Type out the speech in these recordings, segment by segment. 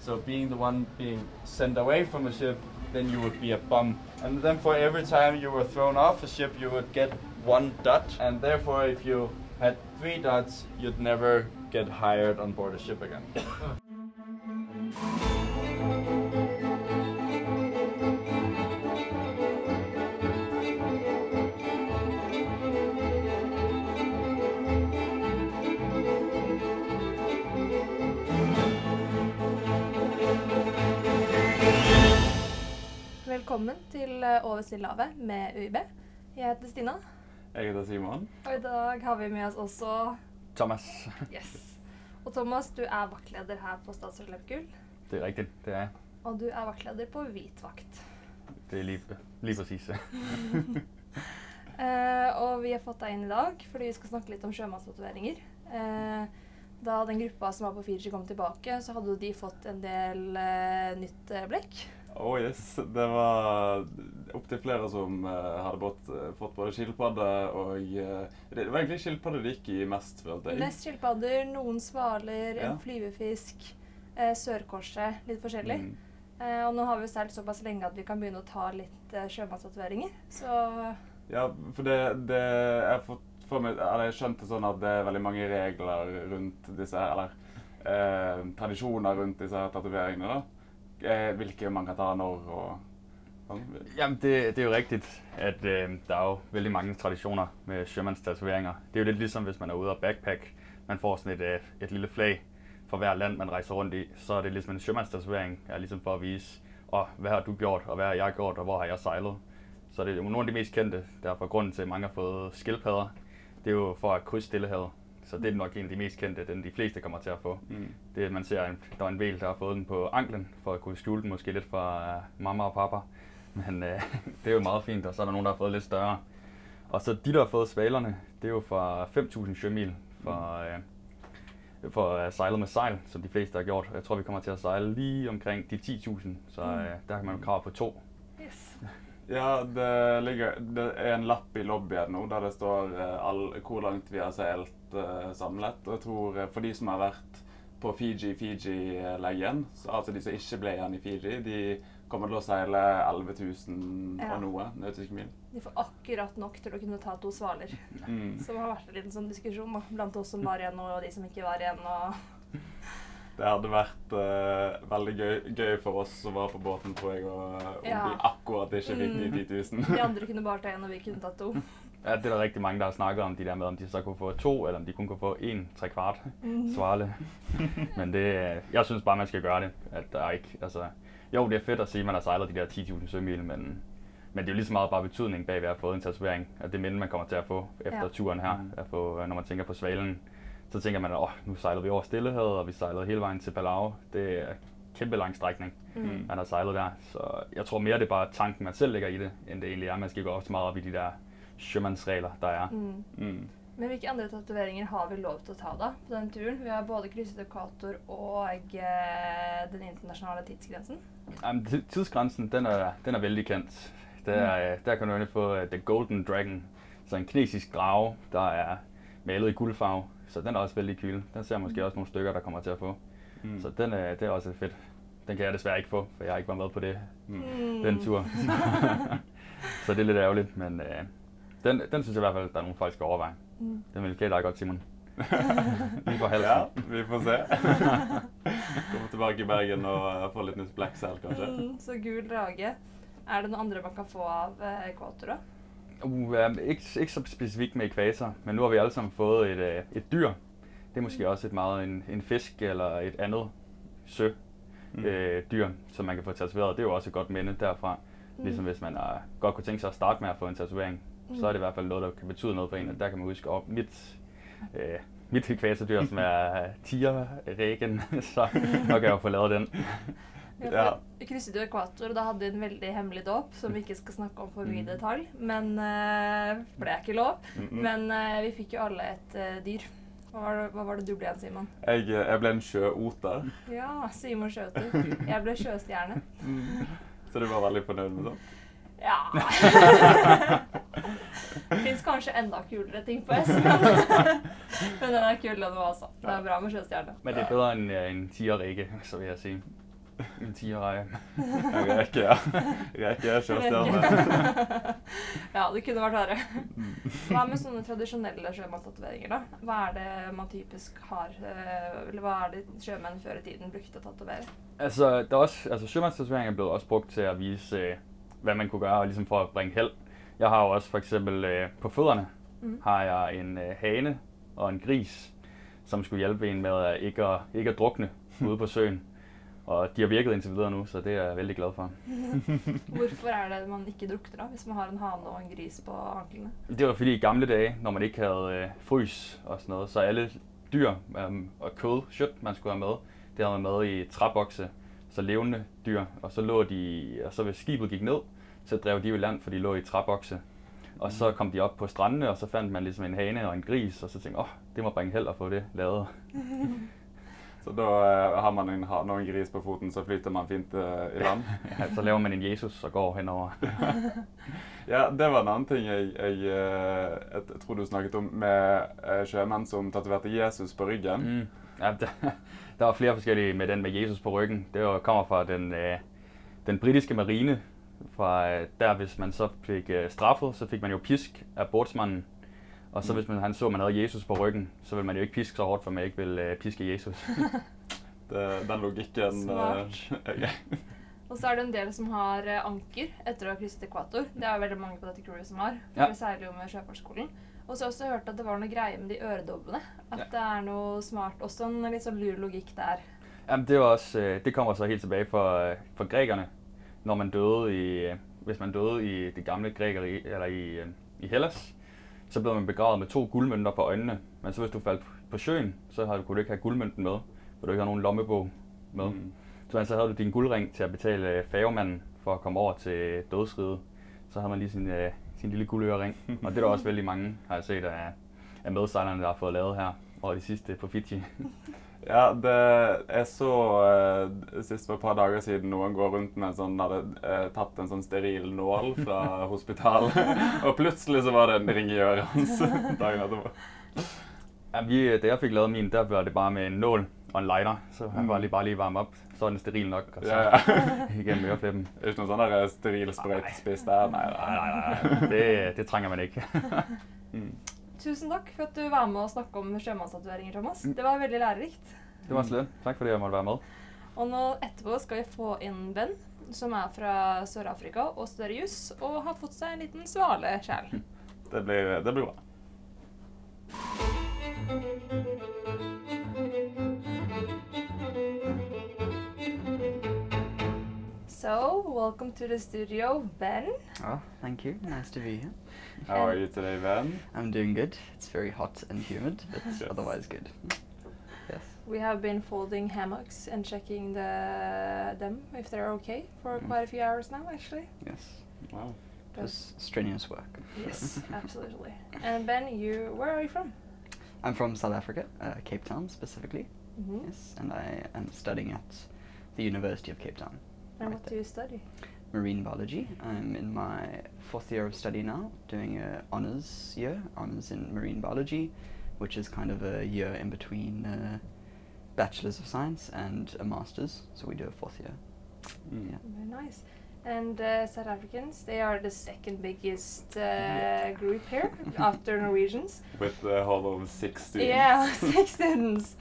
So being the one being sent away from a ship, then you would be a bum. And then for every time you were thrown off a ship, you would get one dot. And therefore, if you had three dots, you'd never get hired on board a ship again. Velkommen til eh, Over Stillehavet med UiB. Jeg heter Stina, Jeg heter Simon. og i dag har vi med oss også Thomas. Yes. Og Thomas, du er vaktleder her på Statsråd Lerkul. Det er rigtigt, det er. Og du er vaktleder på hvit vakt. Det er lige, lige præcis. Eh, og vi har fått deg inn i dag fordi vi skal snakke litt om sjømannstatoveringer. Eh, da den gruppa som var på Fiji kom tilbake, så hadde de fått en del eh, nytt eh, blekk. Oh yes, det var opptil flere som eh, hadde båt, fått både skilpadde og eh, Det var egentlig skilpadde det gikk i mest, følte jeg. Mest skilpadder, noen svaler, Ja. en flyvefisk, eh, sørkorset, litt forskjellig. Mm. Eh, og nå har vi seilt såpass lenge at vi kan begynne å ta litt eh, sjømannstatoveringer. Så Ja, for det, det Jeg har fått for meg, eller jeg skjønte sånn at det er veldig mange regler rundt disse her, eller eh, tradisjoner rundt disse her tatoveringene. da. Eh, hvilke man kan ta når og sånn. Jamen, det, det er jo rigtigt, at øh, der er jo vældig mange traditioner med sømandstatoveringer. Det er jo lidt ligesom, hvis man er ude og backpack. Man får sådan et, øh, et lille flag for hver land, man rejser rundt i. Så er det ligesom en sømandstatovering, er ligesom for at vise, og hvad har du gjort, og hvad har jeg gjort, og hvor har jeg sejlet. Så det er jo nogle af de mest kendte, derfor grunden til, at mange har fået skildpadder. Det er jo for at krydse Stillehavet. Så det er nok en af de mest kendte, den de fleste kommer til at få. Mm. Det er, at man ser, en, der er en væl, der har fået den på anklen, for at kunne skjule den måske lidt fra uh, mamma og papa. Men øh, det er jo meget fint, og så er der nogen, der har fået lidt større. Og så de, der har fået svalerne, det er jo fra 5.000 sømil for, øh, for at sejle med sejl, som de fleste har gjort. Jeg tror, vi kommer til at sejle lige omkring de 10.000, så øh, der kan man jo krav på to. yes. Ja, det, ligger, det er en lapp i lobbyen nå der det står eh, all, hvor langt vi har seilt eh, samlet. Og jeg tror eh, for de som har vært på Fiji, Fiji-leggen, så altså de som ikke ble igjen i Fiji, de kommer til å seile 11 000 Ja. og noe nautiske mil. De får akkurat nok til å kunne ta to svaler. Mm. Som har vært en liten sånn diskusjon da, blant oss som var igjen og de som ikke var igjen. Og Det hadde vært eh, veldig gøy, gøy for oss som var på båten, tror jeg, og, om Ja. vi akkurat ikke fikk Mm. 90 000. de andre kunne bare ta en, og vi kunne tatt to. Ja, det er der rigtig mange, der har snakket om, de der med, om de så kunne få to, eller om de kun kunne få en tre kvart Mm. svale. Men det, øh, jeg synes bare, man skal gøre det. At der er ikke, altså, jo, det er fedt at sige, at man har sejlet de der 10.000 sømil, men, men det er jo lige så meget bare betydning bag ved at have fået en tatovering. At det minde, man kommer til at få efter Ja. turen her. Mm. At få, når man tænker på svalen, så tænker man, at oh, nu sejlede vi over Stillehavet, og vi sejlede hele vejen til Palau. Det er kæmpe lang strækning, Mm. man har sejlet der. Så jeg tror mere, det er bare tanken, man selv lægger i det, end det egentlig er. Man skal gå op så meget op i de der sømandsregler, der er. Mm. Mm. Men hvilke andre tatoveringer har vi lov til å ta da på den turen? Vi har både krysset ekvator og eh, den internasjonale tidsgrensen. Jamen, ti- tidsgrænsen, den er, den er vældig kendt. Der, mm. der kan du nemlig få uh, The Golden Dragon, så en kinesisk drage, der er malet i guldfarve. Så den er også vældig kyl. Den ser jeg måske også nogle stykker, der kommer til at få. Mm. Så den er, det er også fedt. Den kan jeg desværre ikke få, for jeg har ikke været med på det, Mm. Mm. den tur. så det er lidt ærgerligt, men uh, den, den synes jeg i hvert fald, der er nogle folk, der skal overveje. Mm. Den vil klæde dig godt, Simon. Lige på halsen. Ja, vi får se. Komme tilbake i Bergen og eh, få litt nytt Black Cell, kanskje. Mm, så gul drage. Er det noe andre man kan få av eh, ekvator, da? Uh, um, ikke, ikke så specifikt med ekvator, men nu har vi alle sammen fået et, øh, et dyr. Det er måske også et meget en, en fisk eller et andet sø Mm. øh, dyr, som man kan få tatoveret. Det er jo også et godt minde derfra. Mm. Ligesom hvis man er, godt kunne tænke sig at starte med at få en tatovering, mm. så er det i hvert fald noget, der kan betyde noget for en. Og der kan man huske op mit, øh, mit ekvatordyr, som er tigerregen, så nok kan jeg jo få lavet den. Ja, for jo ekvator, og da hadde vi en veldig hemmelig dåp, som vi ikke skal snakke om for mye i Mm. detalj. Men eh, ble ikke lov. Mm -mm. Men eh, vi fikk jo alle et eh, dyr. Hva var, det, hva var det du ble igjen, Simon? Jeg, jeg ble en sjøoter, Ja, Simon Sjøtur. Jeg ble sjøstjerne. så du var veldig fornøyd med det? Ja Det fins kanskje enda kulere ting på S, men, den er kul, den også. Det er bra med sjøstjerne. Men det er bedre end øh, en tigerrigge, så vil jeg sige. En tierreie. Reke, ja. Reke er sjøstjerne. ja, det kunne vært verre. Hva med sånne tradisjonelle sjømannstatoveringer, da? Hva er det man typisk har eh, Eller hva er det sjømenn før i tiden brukte å tatovere? Altså, er altså sømandstatovering er blevet også brugt til at vise, øh, hvad man kunne gøre, ligesom for at bringe held. Jeg har jo også for eksempel øh, på fødderne, Mm. har jeg en øh, hane og en gris, som skulle hjælpe en med at ikke at, ikke at drukne ude på søen. Og de har virket indtil videre nu, så det er jeg vældig glad for. Hvorfor er det man ikke drukner da, hvis man har en hane og en gris på anklene? Det var fordi i gamle dage, når man ikke havde øh, frys og sådan noget, så alle dyr øhm, og kød, kjøtt, man skulle have med, det havde man med i træbokse, så levende dyr, og så lå de, og så hvis skibet gik ned, så drev de jo land, for de lå i træbokse. Og så kom de op på strandene, og så fandt man ligesom en hane og en gris, og så tænkte åh, oh, det må bringe held at få det lavet. Så da eh, har man en hane og en gris på foten, så flyter man fint eh, i land. Ja, så laver man en Jesus og går henover. Ja, det var en annen ting jeg, jeg, eh, jeg, jeg tror du snakket om, med eh, sjømenn som tatoverte Jesus på ryggen. Mm. Ja, der, der var flere forskellige med den med Jesus på ryggen. Det var, kommer fra den, øh, den britiske marine. Fra øh, der, hvis man så fik øh, straffet, så fik man jo pisk af bordsmanden. Og så Mm. hvis man, han så, at man havde Jesus på ryggen, så ville man jo ikke piske så hårdt, for man ikke ville øh, piske Jesus. Det, den logikken Smart. eh, Og så er det en del som har eh, anker etter å ha krysset ekvator. Det er jo veldig mange på dette crewet som har. For Ja. Vi seiler jo med Sjøfartsskolen. Og så har jeg også hørt at det var noe greie med de øredobbene. At Ja. det er noe smart. Også en litt sånn lur logikk der. Jamen, det, var også, øh, det kommer så helt tilbage fra, øh, fra grækerne. Når man døde i, hvis man døde i det gamle grækeri, eller i, øh, i Hellas, så blev man begravet med to guldmønter på øjnene. Men så hvis du faldt på søen, så havde, kunne du ikke have guldmønten med, for du ikke havde nogen lommebog med. Mm. Mm. Så, så havde du din guldring til at betale øh, færgemanden for at komme over til dødsriget. Så havde man lige sin, øh, sin lille guldørering. Og det er der også vældig mange, har jeg set, af, af medsejlerne, der har fået lavet her over de sidste på Fiji. Ja, det, jeg så eh, sist for et par dager siden noen går rundt med en sånn, hadde eh, tatt en sånn steril nål fra hospitalet, og plutselig så var det en ring i øret hans dagen etterpå. Ja, vi, da jeg fik lavet min, der var det bare med en nål og en lighter, så han Mm. var lige bare lige varme op. Så er den steril nok, og så Ja, ja. igennem øreflippen. Det er ikke noen sånn der steril sprøytespiss der? Nei, Nej, nej, nej, det, det trænger man ikke. Mm. Tusen takk for at du var med og snakke om sjømannstatoveringer, Thomas. Mm. Det var veldig lærerikt. Det var så lidt. Tak fordi jeg måtte være med. Og nå etterpå skal vi få inn Ben, som er fra Sør-Afrika og studerer juss, og har fått seg en liten svale sjæl. Det blir, det blir bra. So, welcome to the studio, Ben. Oh, thank you. Nice to be here. How are you today, Ben? I'm doing good. It's very hot and humid, but Yes. otherwise good. Yes. We have been folding hammocks and checking the them if they're okay for Mm. quite a few hours now, actually. Yes. Wow. It was strenuous work. Yes, absolutely. And Ben, you where are you from? I'm from South Africa, uh, Cape Town specifically. Mhm. Yes, and I am studying at the University of Cape Town. And right what do you study? Marine biology. I'm in my fourth year of study now, doing a honors year, honors in marine biology, which is kind of a year in between a bachelor's of science and a master's. So we do a fourth year. Mm. Yeah. Very nice. And uh, South Africans, they are the second biggest uh, group here after Norwegians. With the whole of six students. Yeah, six students.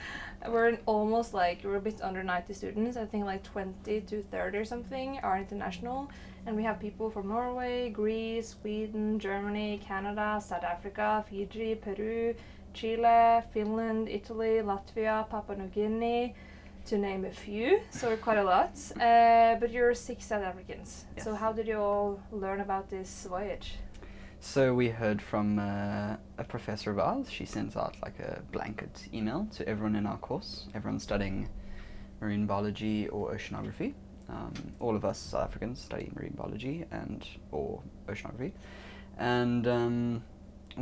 We're in almost like we're a bit under 90 students. I think like 20 to 30 or something are international, and we have people from Norway, Greece, Sweden, Germany, Canada, South Africa, Fiji, Peru, Chile, Finland, Italy, Latvia, Papua New Guinea, to name a few. So quite a lot. Uh, but you're six South Africans. So how did you all learn about this voyage? So we heard from uh, a professor of ours. She sends out like a blanket email to everyone in our course, everyone studying marine biology or oceanography. Um, all of us South Africans study marine biology and or oceanography, and um,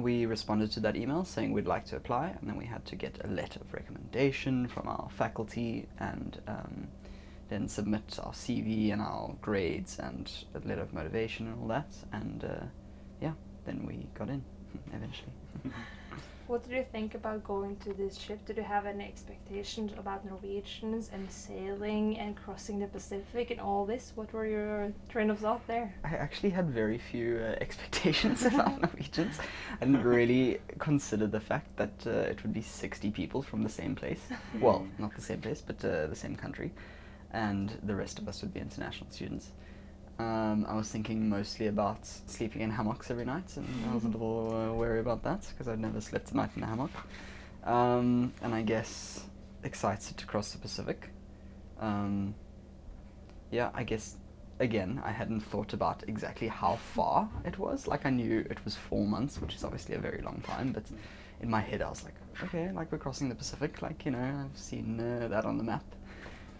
we responded to that email saying we'd like to apply, and then we had to get a letter of recommendation from our faculty and. Um, then submit our CV and our grades and a letter of motivation and all that, and uh, yeah, then we got in eventually. What did you think about going to this ship? Did you have any expectations about Norwegians and sailing and crossing the Pacific and all this? What were your train of thought there? I actually had very few uh, expectations about Norwegians. I didn't really consider the fact that uh, it would be 60 people from the same place. well, not the same place, but uh, the same country. And the rest of us would be international students. Um, I was thinking mostly about sleeping in hammocks every night, and I was a little uh, wary about that because I'd never slept a night in a hammock. Um, and I guess excited to cross the Pacific. Um, yeah, I guess again I hadn't thought about exactly how far it was. Like I knew it was four months, which is obviously a very long time, but in my head I was like, okay, like we're crossing the Pacific. Like you know, I've seen uh, that on the map,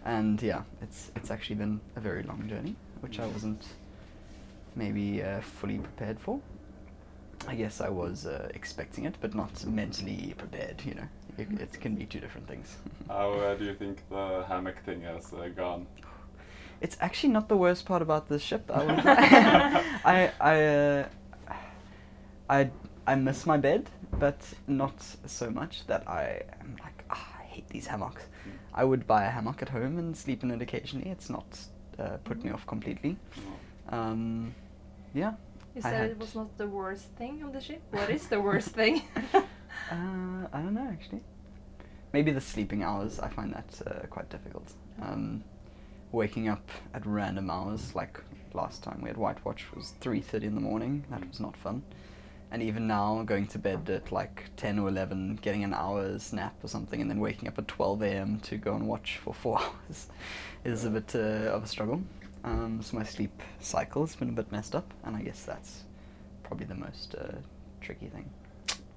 and yeah, it's it's actually been a very long journey, which I wasn't maybe uh, fully prepared for. I guess I was uh, expecting it, but not mentally prepared. You know, it, it can be two different things. How uh, do you think the hammock thing has uh, gone? It's actually not the worst part about this ship. I I I, uh, I I miss my bed, but not so much that I am like ah, I hate these hammocks. I would buy a hammock at home and sleep in it occasionally. It's not uh, put me off completely. Um, yeah. You I said it was not the worst thing on the ship. What is the worst thing? Uh, I don't know actually. Maybe the sleeping hours. I find that uh, quite difficult. Um, waking up at random hours, like last time we had White Watch, was three thirty in the morning. That was not fun. And even now, going to bed at like ten or eleven, getting an hour's nap or something, and then waking up at twelve a.m. to go and watch for four hours, is a bit uh, of a struggle. Um, so my sleep cycle has been a bit messed up, and I guess that's probably the most uh, tricky thing.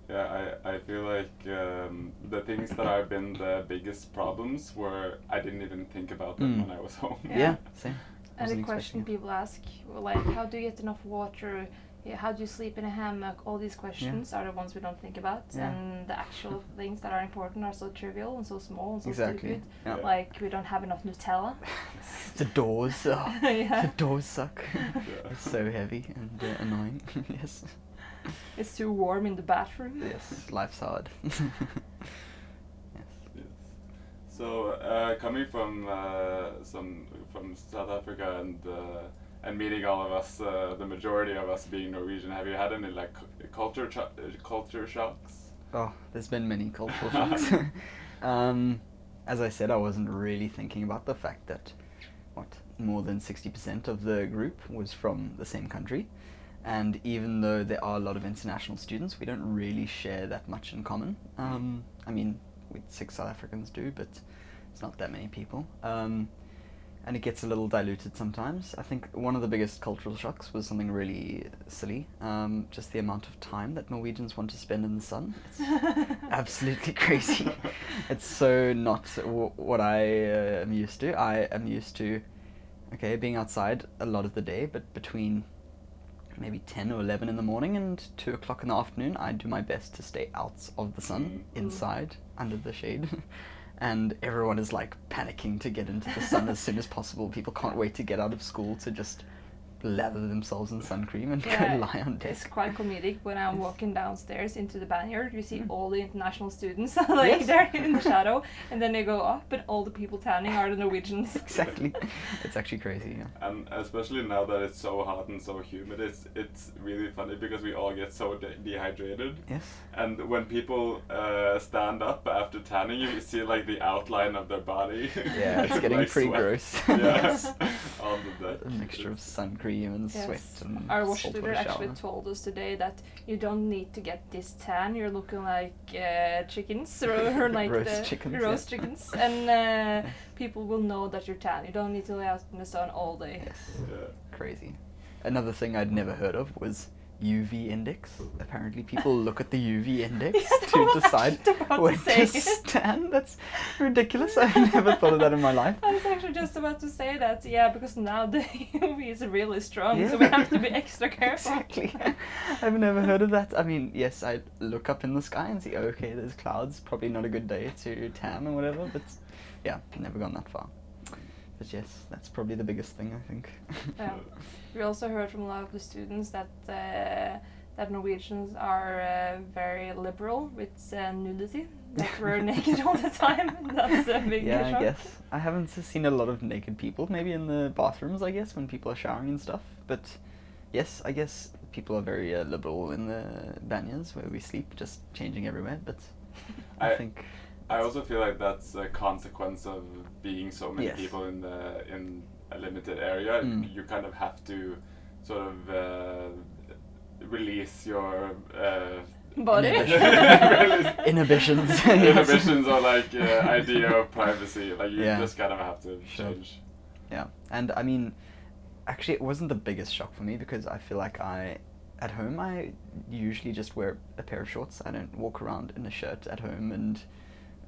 Yeah, I, I feel like um, the things that have been the biggest problems were I didn't even think about them Mm. when I was home. Yeah. Yeah, same. And Wasn't the question people ask, like, how do you get enough water? Yeah, how do you sleep in a hammock? All these questions are the ones we don't think about, Yeah. and the actual things that are important are so trivial and so small and so Exactly. stupid. Yeah. Like we don't have enough Nutella. The doors, oh, Yeah. the doors suck. Yeah. it's so heavy and uh, annoying. yes, It's too warm in the bathroom. yes, life's hard. yes. Yes. So uh, coming from uh, some from South Africa and uh, and meeting all of us, uh, the majority of us being Norwegian, have you had any like culture cho- culture shocks? Oh, there's been many cultural shocks. um, as I said, I wasn't really thinking about the fact that what more than sixty percent of the group was from the same country, and even though there are a lot of international students, we don't really share that much in common. Um, I mean, we six South Africans do, but it's not that many people. Um, and it gets a little diluted sometimes. I think one of the biggest cultural shocks was something really silly. Um, just the amount of time that Norwegians want to spend in the sun. It's absolutely crazy. it's so not w- what I uh, am used to. I am used to, okay, being outside a lot of the day, but between maybe 10 or 11 in the morning and 2 o'clock in the afternoon, I do my best to stay out of the sun, Mm. inside, under the shade. and everyone is like panicking to get into the sun as soon as possible. People can't wait to get out of school to just lather themselves in sun cream and Yeah, go lie on It's quite comedic when I'm walking downstairs into the banyan. You see Mm. all the international students like Yes. there in the shadow, and then they go up, and all the people tanning are the Norwegians. exactly. It's actually crazy. Yeah. And especially now that it's so hot and so humid, it's it's really funny because we all get so de- dehydrated. Yes. And when people uh, stand up after tanning, you see like the outline of their body. Yeah, it's getting Like pretty sweat. gross. Yes. on the deck. A mixture of sun cream and Yes. sweat and Our salt watchleader water actually told us today that you don't need to get this tan. You're looking like uh, chickens or, or like Roast the chickens, roast yeah. chickens, and uh, people will know that you're tan. You don't need to lay out in the sun all day. Yes. Yeah. Crazy. Another thing I'd never heard of was UV index. Apparently, people look at the UV index Yes, to decide about to to stand. That's ridiculous. I've never thought of that in my life. I was actually just about to say that, yeah, because now the UV is really strong, so we have to be extra careful. Exactly. I've never heard of that. I mean, yes, I look up in the sky and see, okay, there's clouds. Probably not a good day to tan or whatever. But yeah, never gone that far. But yes, that's probably the biggest thing I think. Yeah. We also heard from a lot of the students that uh, that Norwegians are uh, very liberal with uh, nudity. That we're naked all the time. That's a big yeah, shock. I guess. I haven't seen a lot of naked people, maybe in the bathrooms, I guess, when people are showering and stuff. But yes, I guess people are very uh, liberal in the banyas where we sleep, just changing everywhere. But I, I- think I also feel like that's a consequence of being so many Yes. people in the in a limited area. Mm. You kind of have to sort of uh, release your uh, Body. Inhibitions. inhibitions or like uh, idea of privacy. Like you Yeah. just kind of have to change. Yeah, and I mean, actually, it wasn't the biggest shock for me because I feel like I, at home, I usually just wear a pair of shorts. I don't walk around in a shirt at home and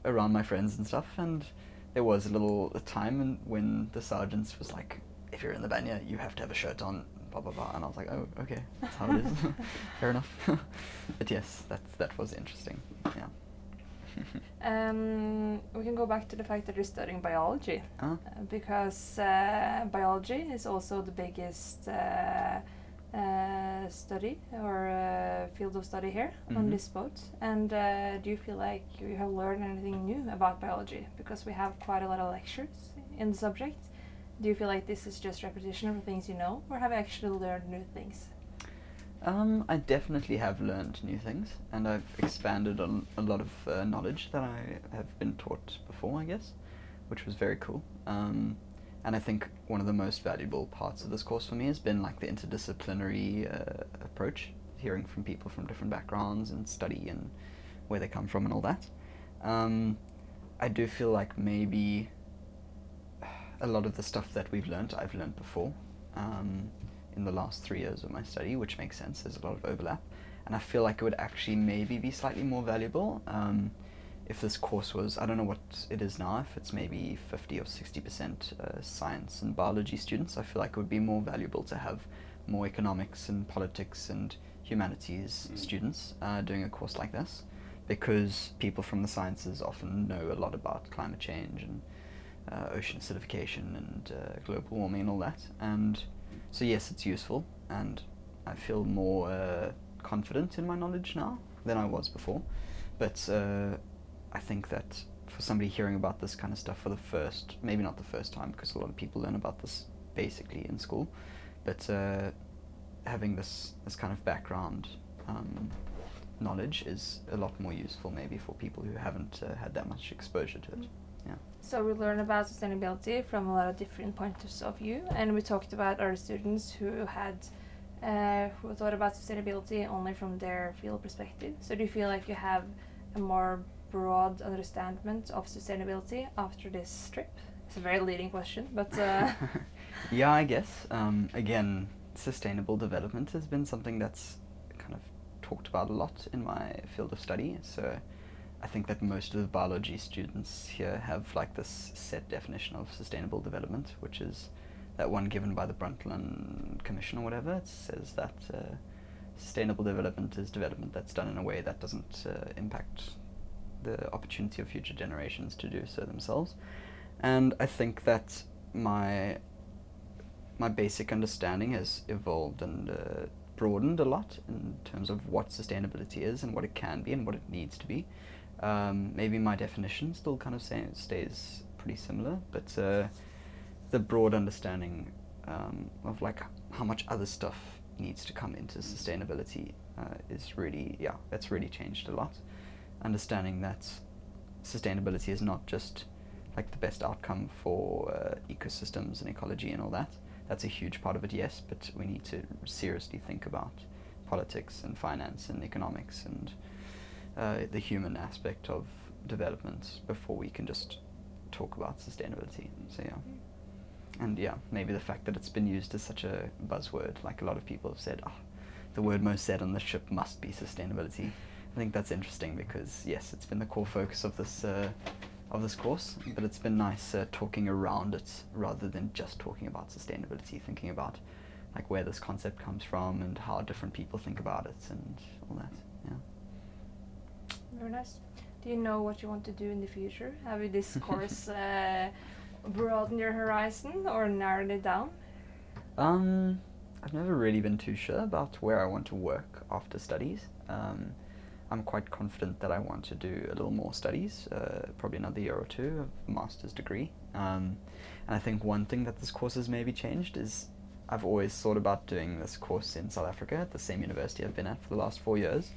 around my friends and stuff. And there was a little a time when the sergeants was like, "If you're in the banya, you have to have a shirt on." Blah blah blah, and I was like, "Oh, okay, that's how it is. Fair enough." but yes, that that was interesting. Yeah. Um, we can go back to the fact that you're studying biology. Ah. Uh, because uh, biology is also the biggest uh, uh, study or uh, field of study here on Mhm. this boat. And uh, do you feel like you have learned anything new about biology? Because we have quite a lot of lectures in the subject. Do you feel like this is just repetition of things you know, or have you actually learned new things? Um, I definitely have learned new things, and I've expanded on a lot of uh, knowledge that I have been taught before, I guess, which was very cool. Um, and I think one of the most valuable parts of this course for me has been like the interdisciplinary uh, approach, hearing from people from different backgrounds and study and where they come from and all that. Um, I do feel like maybe a lot of the stuff that we've learned, I've learned before. Um, in the last three years of my study, which makes sense. There's a lot of overlap, and I feel like it would actually maybe be slightly more valuable um, if this course was. I don't know what it is now. If it's maybe fifty or sixty percent uh, science and biology students, I feel like it would be more valuable to have more economics and politics and humanities Mm. students uh, doing a course like this, because people from the sciences often know a lot about climate change and uh, ocean acidification and uh, global warming and all that. And so yes, it's useful, and I feel more uh, confident in my knowledge now than I was before. But uh, I think that for somebody hearing about this kind of stuff for the first, maybe not the first time, because a lot of people learn about this basically in school, but uh, having this this kind of background um, knowledge is a lot more useful maybe for people who haven't uh, had that much exposure to it. Yeah. So we learn about sustainability from a lot of different points of view, and we talked about our students who had uh, who thought about sustainability only from their field perspective. So do you feel like you have a more broad understanding of sustainability after this trip? It's a very leading question, but uh, yeah, I guess. Um, again, sustainable development has been something that's kind of talked about a lot in my field of study. So I think that most of the biology students here have like this set definition of sustainable development, which is that one given by the Brundtland Commission or whatever. It says that uh, sustainable development is development that's done in a way that doesn't uh, impact the opportunity of future generations to do so themselves. And I think that my my basic understanding has evolved and uh, broadened a lot in terms of what sustainability is and what it can be and what it needs to be. Um, maybe my definition still kind of stays pretty similar, but uh, the broad understanding um, of like how much other stuff needs to come into sustainability uh, is really yeah that's really changed a lot. Understanding that sustainability is not just like the best outcome for uh, ecosystems and ecology and all that. That's a huge part of it, yes, but we need to seriously think about politics and finance and economics and uh, the human aspect of development before we can just talk about sustainability. So yeah. And yeah, maybe the fact that it's been used as such a buzzword, like a lot of people have said, oh, the word most said on the ship must be sustainability. I think that's interesting because yes, it's been the core focus of this uh, of this course, but it's been nice uh, talking around it rather than just talking about sustainability, thinking about like where this concept comes from and how different people think about it and all that. Yeah. very nice. Do you know what you want to do in the future? Have you this course uh, broadened your horizon or narrowed it down? Um, I've never really been too sure about where I want to work after studies. Um, I'm quite confident that I want to do a little more studies, uh, probably another year or two of master's degree. Um, and I think one thing that this course has maybe changed is I've always thought about doing this course in South Africa at the same university I've been at for the last four years,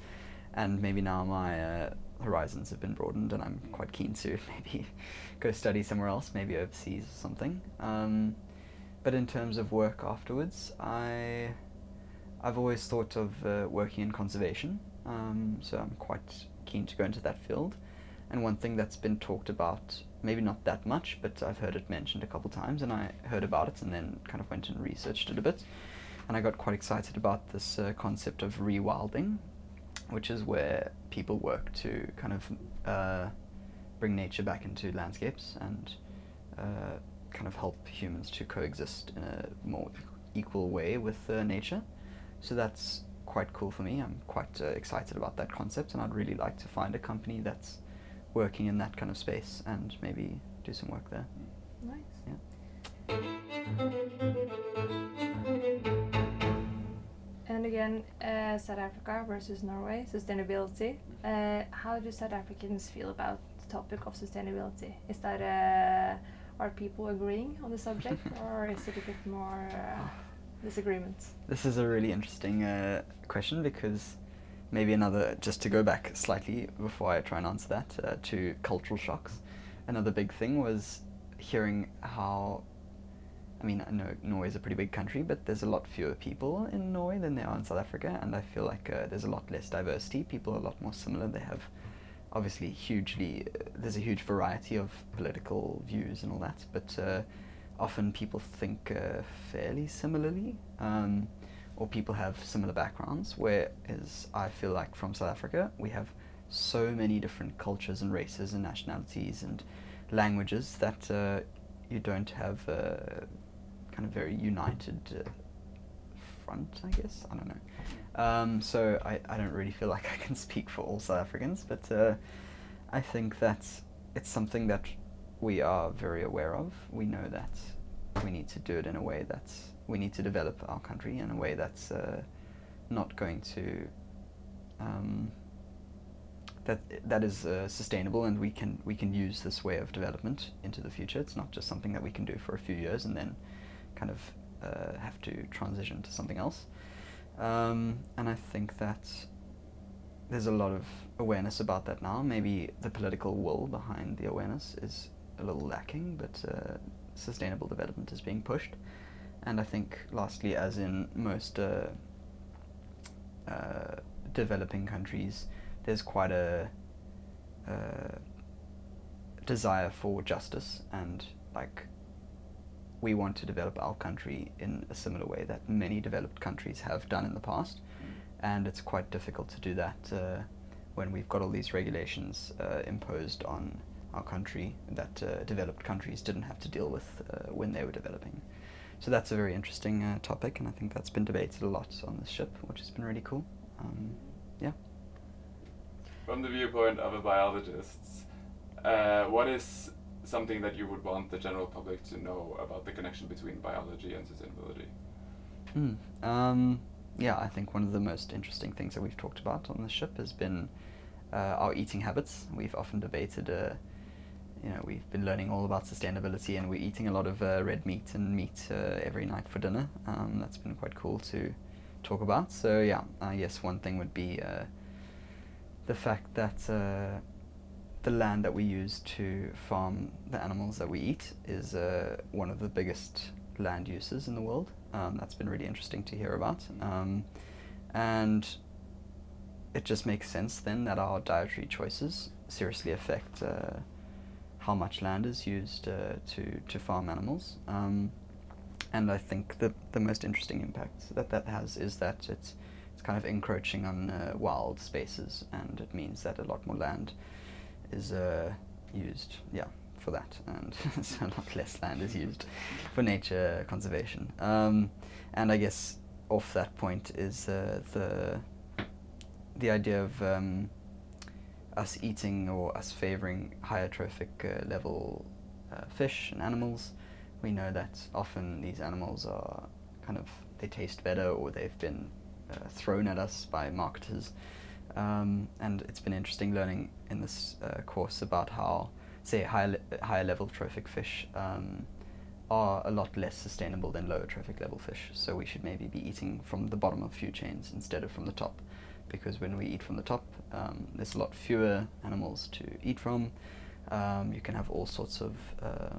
and maybe now my uh, horizons have been broadened, and I'm quite keen to maybe go study somewhere else, maybe overseas or something. Um, but in terms of work afterwards, I I've always thought of uh, working in conservation, um, so I'm quite keen to go into that field. And one thing that's been talked about, maybe not that much, but I've heard it mentioned a couple of times, and I heard about it and then kind of went and researched it a bit. And I got quite excited about this uh, concept of rewilding, which is where people work to kind of uh, bring nature back into landscapes and uh, kind of help humans to coexist in a more equal way with uh, nature. So that's quite cool for me. I'm quite uh, excited about that concept, and I'd really like to find a company that's working in that kind of space and maybe do some work there. Nice. Yeah. And again, uh, South Africa versus Norway, sustainability. Uh, how do South Africans feel about the topic of sustainability? Is that uh, are people agreeing on the subject, or is it a bit more uh, disagreements? This is a really interesting uh, question because maybe another, just to go back slightly before I try and answer that, uh, to cultural shocks. Another big thing was hearing how, I mean, I know Norway is a pretty big country, but there's a lot fewer people in Norway than there are in South Africa, and I feel like uh, there's a lot less diversity. People are a lot more similar. They have obviously hugely, uh, there's a huge variety of political views and all that, but uh, often people think uh, fairly similarly. Um, or people have similar backgrounds, whereas I feel like from South Africa, we have so many different cultures and races and nationalities and languages that uh, you don't have a kind of very united uh, front, I guess. I don't know. Um, so I, I don't really feel like I can speak for all South Africans, but uh, I think that it's something that we are very aware of. We know that we need to do it in a way that's we need to develop our country in a way that's uh, not going to um, that that is uh, sustainable and we can we can use this way of development into the future. It's not just something that we can do for a few years and then kind of uh, have to transition to something else. Um, and I think that there's a lot of awareness about that now. Maybe the political will behind the awareness is a little lacking, but uh, sustainable development is being pushed. And I think, lastly, as in most uh, uh, developing countries, there's quite a uh, desire for justice, and like we want to develop our country in a similar way that many developed countries have done in the past, and it's quite difficult to do that uh, when we've got all these regulations uh, imposed on our country that uh, developed countries didn't have to deal with uh, when they were developing. So that's a very interesting uh, topic, and I think that's been debated a lot on this ship, which has been really cool. Um, yeah. From the viewpoint of a biologist, uh, what is something that you would want the general public to know about the connection between biology and sustainability? Hmm. Um, yeah, I think one of the most interesting things that we've talked about on the ship has been uh, our eating habits. We've often debated, uh, you know, we've been learning all about sustainability and we're eating a lot of uh, red meat and meat uh, every night for dinner. Um, that's been quite cool to talk about. So, yeah, I guess one thing would be uh, the fact that uh, the land that we use to farm the animals that we eat is uh, one of the biggest land uses in the world. Um, that's been really interesting to hear about. Um, and it just makes sense then that our dietary choices seriously affect uh, how much land is used uh, to, to farm animals. Um, and I think the, the most interesting impact that that has is that it's, it's kind of encroaching on uh, wild spaces, and it means that a lot more land is uh, used, yeah, for that, and so a lot less land is used for nature conservation. Um, and I guess off that point is uh, the the idea of um, us eating or us favoring higher trophic uh, level uh, fish and animals. We know that often these animals are kind of they taste better or they've been uh, thrown at us by marketers. Um, and it's been interesting learning in this uh, course about how, say, higher, le- higher level trophic fish um, are a lot less sustainable than lower trophic level fish. So we should maybe be eating from the bottom of food chains instead of from the top. Because when we eat from the top, um, there's a lot fewer animals to eat from. Um, you can have all sorts of uh,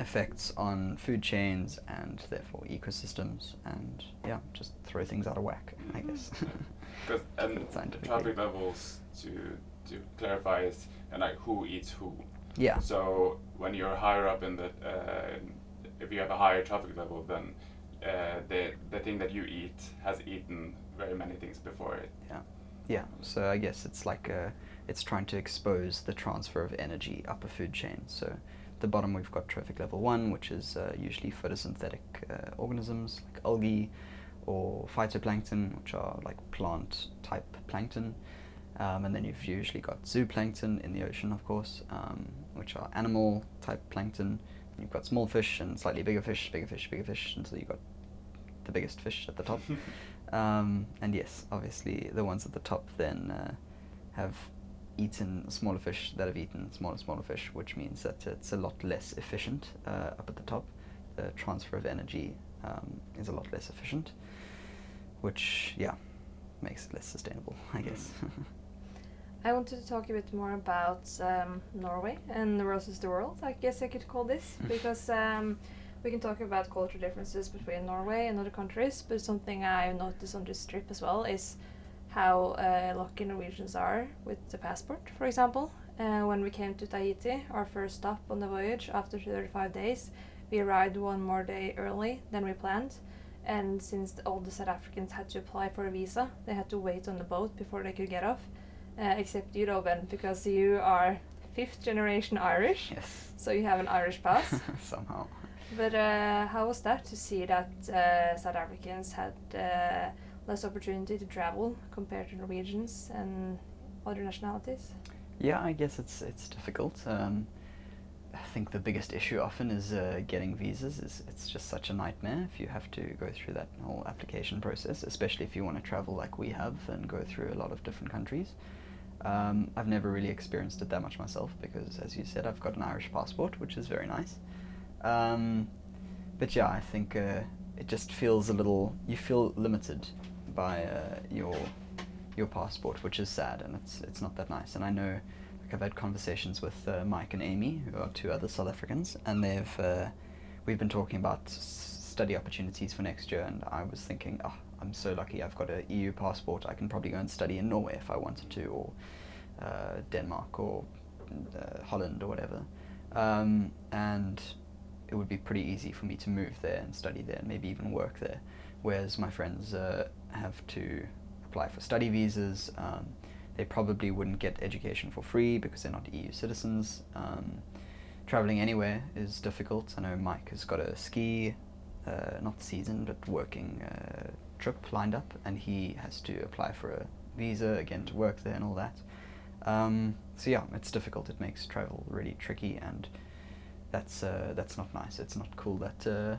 effects on food chains and therefore ecosystems, and yeah, just throw things out of whack, I guess. Because and Put it the scientifically. trophic levels to to clarify is and like who eats who. yeah, So when you're higher up in the, uh, if you have a higher trophic level, then uh, the the thing that you eat has eaten very many things before it. yeah, yeah. So I guess it's like uh it's trying to expose the transfer of energy up a food chain. So the bottom we've got trophic level one, which is uh, usually photosynthetic uh, organisms like algae or phytoplankton, which are like plant type plankton. Um, and then you've usually got zooplankton in the ocean, of course, um, which are animal type plankton. You've got small fish and slightly bigger fish, bigger fish, bigger fish, until you've got the biggest fish at the top. um, and yes, obviously the ones at the top then uh, have eaten smaller fish that have eaten smaller, smaller fish, which means that it's a lot less efficient uh, up at the top. The transfer of energy um, is a lot less efficient, which, yeah, makes it less sustainable, I guess. I wanted to talk a bit more about um, Norway and versus the world. I guess I could call this because um, we can talk about cultural differences between Norway and other countries. But something I've noticed on this trip as well is how uh, lucky Norwegians are with the passport. For example, uh, when we came to Tahiti, our first stop on the voyage after 35 days, we arrived one more day early than we planned. And since all the South Africans had to apply for a visa, they had to wait on the boat before they could get off uh, except you, Robin, because you are fifth generation Irish, yes. so you have an Irish pass. Somehow. But uh, how was that to see that uh, South Africans had uh, less opportunity to travel compared to Norwegians and other nationalities? Yeah, I guess it's it's difficult. Um, I think the biggest issue often is uh, getting visas. Is it's just such a nightmare if you have to go through that whole application process, especially if you want to travel like we have and go through a lot of different countries. Um, I've never really experienced it that much myself because, as you said, I've got an Irish passport, which is very nice. Um, but yeah, I think uh, it just feels a little. You feel limited by uh, your your passport, which is sad, and it's it's not that nice. And I know, like I've had conversations with uh, Mike and Amy, who are two other South Africans, and they've uh, we've been talking about study opportunities for next year. And I was thinking, oh, I'm so lucky. I've got a EU passport. I can probably go and study in Norway if I wanted to, or uh, Denmark, or uh, Holland, or whatever. Um, and it would be pretty easy for me to move there and study there, and maybe even work there. Whereas my friends uh, have to apply for study visas. Um, they probably wouldn't get education for free because they're not EU citizens. Um, traveling anywhere is difficult. I know Mike has got a ski, uh, not season, but working uh, trip lined up, and he has to apply for a visa again to work there and all that. Um, so yeah, it's difficult. It makes travel really tricky, and that's uh, that's not nice. It's not cool that uh,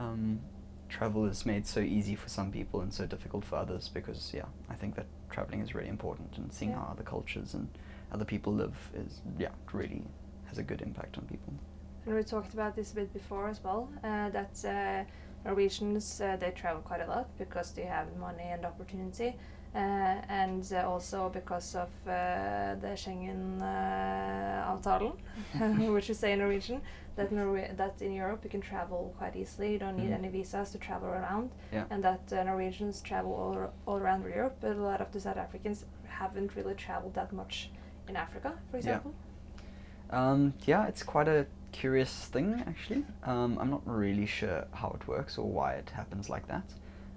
um, travel is made so easy for some people and so difficult for others. Because yeah, I think that traveling is really important, and seeing Yeah. how other cultures and other people live is yeah really has a good impact on people. And we talked about this a bit before as well. Uh, that uh, Norwegians uh, they travel quite a lot because they have money and opportunity, and uh, also because of uh, the Schengen uh, avtalen, which we say in Norwegian. That Norway, that in Europe you can travel quite easily. You don't need Mhm. any visas to travel around, Yeah. and that uh, Norwegians travel all, all around Europe. But a lot of the South Africans haven't really traveled that much in Africa, for Yeah. example. Um, yeah, it's quite a curious thing, actually. Um, I'm not really sure how it works or why it happens like that.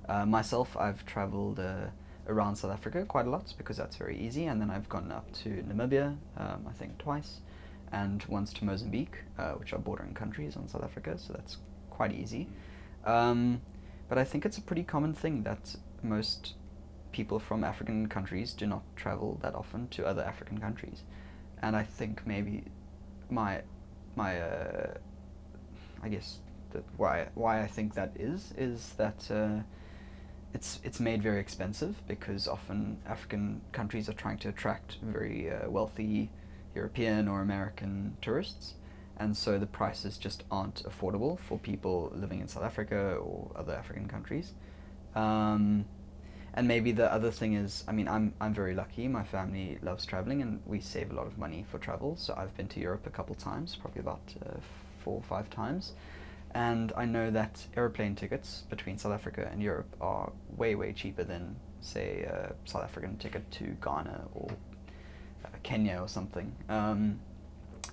Uh, myself, I've traveled uh, around South Africa quite a lot because that's very easy, and then I've gone up to Namibia, um, I think twice, and once to Mozambique, uh, which are bordering countries on South Africa, so that's quite easy. Um, but I think it's a pretty common thing that most people from African countries do not travel that often to other African countries, and I think maybe my my uh, I guess that why why I think that is is that uh, it's it's made very expensive because often African countries are trying to attract very uh, wealthy European or American tourists, and so the prices just aren't affordable for people living in South Africa or other African countries. Um, and maybe the other thing is, I mean, I'm I'm very lucky. My family loves traveling, and we save a lot of money for travel. So I've been to Europe a couple times, probably about uh, four or five times, and I know that airplane tickets between South Africa and Europe are way way cheaper than say a South African ticket to Ghana or uh, Kenya or something. Um,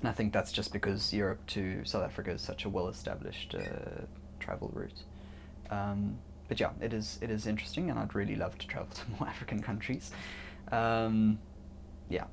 and I think that's just because Europe to South Africa is such a well-established uh, travel route. Um, but yeah, it is it is interesting, and I'd really love to travel to more African countries. Um, yeah.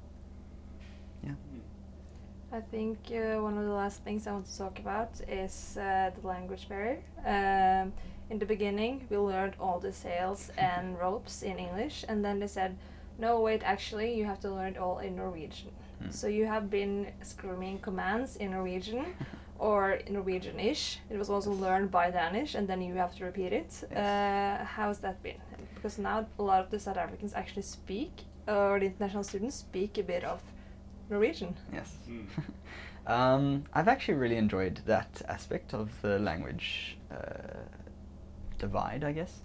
I think uh, one of the last things I want to talk about is uh, the language barrier. Um, in the beginning, we learned all the sails and ropes in English, and then they said, "No, wait, actually, you have to learn it all in Norwegian." Mm. So you have been screaming commands in Norwegian or Norwegian-ish. It was also learned by Danish, and then you have to repeat it. Uh, how's that been? Because now a lot of the South Africans actually speak, or the international students speak a bit of Norwegian. Yes. Mm. um, I've actually really enjoyed that aspect of the language uh, divide, I guess.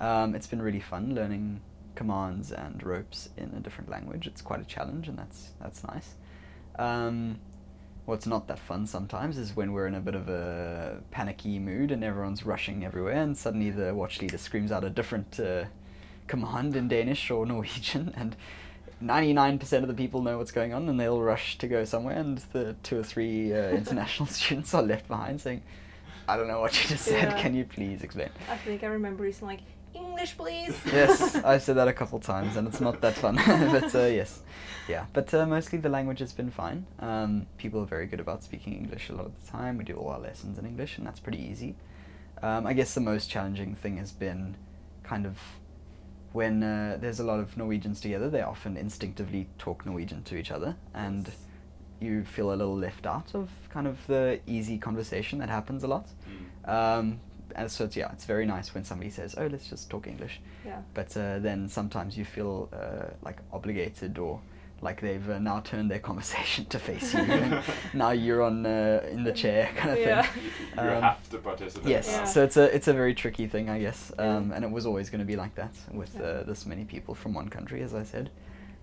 Um, it's been really fun learning commands and ropes in a different language. It's quite a challenge, and that's that's nice. Um, what's not that fun sometimes is when we're in a bit of a panicky mood and everyone's rushing everywhere, and suddenly the watch leader screams out a different uh, command in Danish or Norwegian, and 99% of the people know what's going on and they'll rush to go somewhere and the two or three uh, international students are left behind saying i don't know what you just said. Yeah. can you please explain? I think I remember recently, like, English, please. yes i've said that a couple times and it's not that fun but uh, yes. Yeah but uh, mostly the language has been fine. Um, people are very good about speaking english a lot of the time. We do all our lessons in english and that's pretty easy. Um, i guess the most challenging thing has been kind of when uh, there's a lot of norwegians together they often instinctively talk norwegian to each other and Yes. you feel a little left out of kind of the easy conversation that happens a lot Mm. um, and so it's, yeah, it's very nice when somebody says, "Oh, let's just talk English," Yeah. but uh, then sometimes you feel uh, like obligated or like they've uh, now turned their conversation to face you. now you're on uh, in the chair, kind of Yeah. thing. You, you Um, have to participate. Yes, Yeah. so it's a it's a very tricky thing, I guess, um, and it was always going to be like that with uh, this many people from one country, as I said,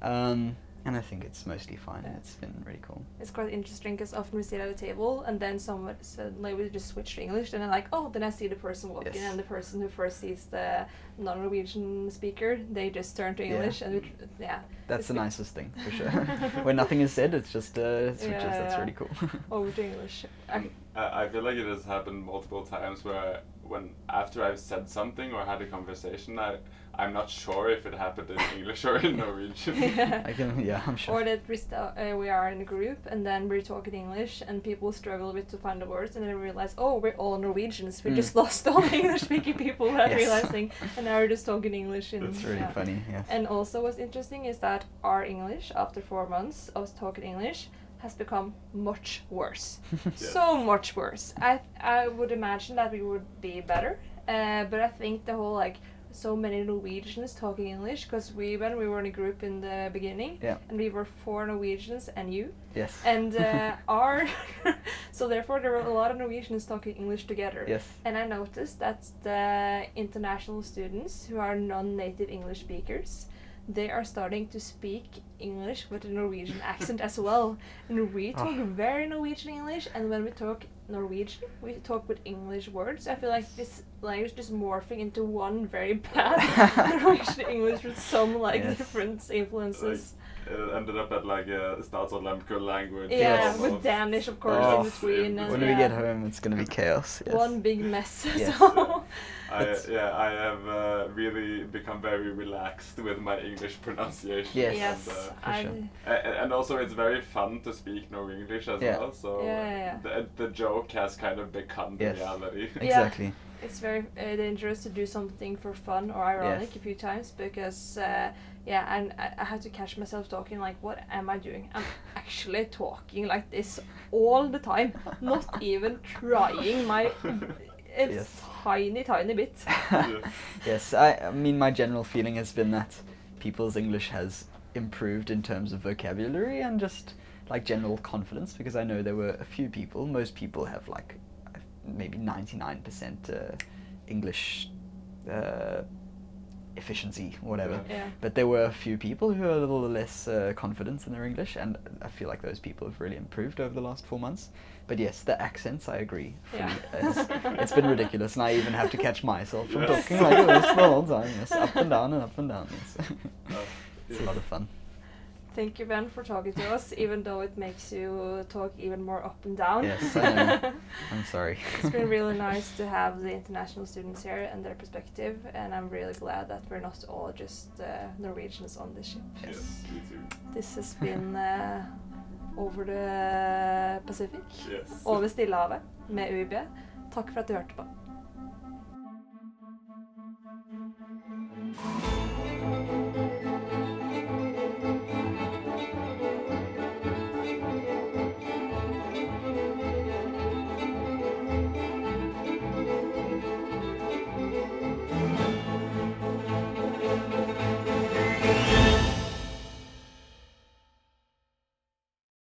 um, and I think it's mostly fine. Yeah. It's been really cool. It's quite interesting because often we sit at a table and then someone suddenly we just switch to English and then like oh then I see the person walking Yes. and the person who first sees the non-Norwegian speaker they just turn to Yeah. English and we, tr- yeah That's the nicest thing for sure. when nothing is said, it's just uh, switches. Yeah, That's really cool. over to English. I, I, I feel like it has happened multiple times where when after I've said something or had a conversation, I I'm not sure if it happened in English or in Norwegian. I can, yeah, I'm sure. Or that we, st- uh, we are in a group and then we're talking English and people struggle a bit to find the words and then we realize, oh, we're all Norwegians. We Mm. just lost all the English speaking people without Yes. realizing. And now we're just talking English. In, It's really yeah. funny. Yes. And also, what's interesting is that our English, after four months of talking English, has become much worse. Yes. So much worse. I I would imagine that we would be better, uh, but I think the whole like so many Norwegians talking English because we when we were in a group in the beginning Yeah. and we were four Norwegians and you yes. and uh, our so therefore there were a lot of Norwegians talking English together. yes. And I noticed that the international students who are non-native English speakers, they are starting to speak English with a Norwegian accent as well. And we talk Ah. very Norwegian English, and when we talk Norwegian, we talk with English words. I feel like this language is morphing into one very bad Norwegian English with some like Yes. different influences. It ended up at like a Statsraad language. yeah, Yes. with Danish of course Oh, in between. And When yeah, we get home, it's gonna be chaos. Yes. one big mess. Yes. So I, yeah, I have uh, really become very relaxed with my English pronunciation. Yes. yes, And, uh, for sure. a- and also, it's very fun to speak no English as Yeah. well. So Yeah, yeah, yeah. The, the joke has kind of become the Yes. reality. Yeah. Exactly. It's very uh, dangerous to do something for fun or ironic Yes. a few times because uh, yeah and I, I had to catch myself talking like what am i doing i'm actually talking like this all the time not even trying my Yes. tiny tiny bit yes, I, I mean, my general feeling has been that people's English has improved in terms of vocabulary and just like general confidence because I know there were a few people, most people have like maybe 99% uh, English uh, efficiency, whatever. yeah But there were a few people who are a little less uh, confident in their English, and I feel like those people have really improved over the last four months. But yes, the accents, I agree. Yeah. It's, it's been ridiculous, and I even have to catch myself from Yes. talking like this the whole time. Yes, up and down and up and down. Yes, it's a lot of fun. Thank you, Ben, for talking to us, even though it makes you talk even more up and down. Yes, I am. sorry. it's been really nice to have the international students here and their perspective, and I'm really glad that we're not all just uh, Norwegians on this ship. Yes, me too. This has been uh, Over the Pacific, yes. over Stillehavet, med UiB. Takk for at du hørte på.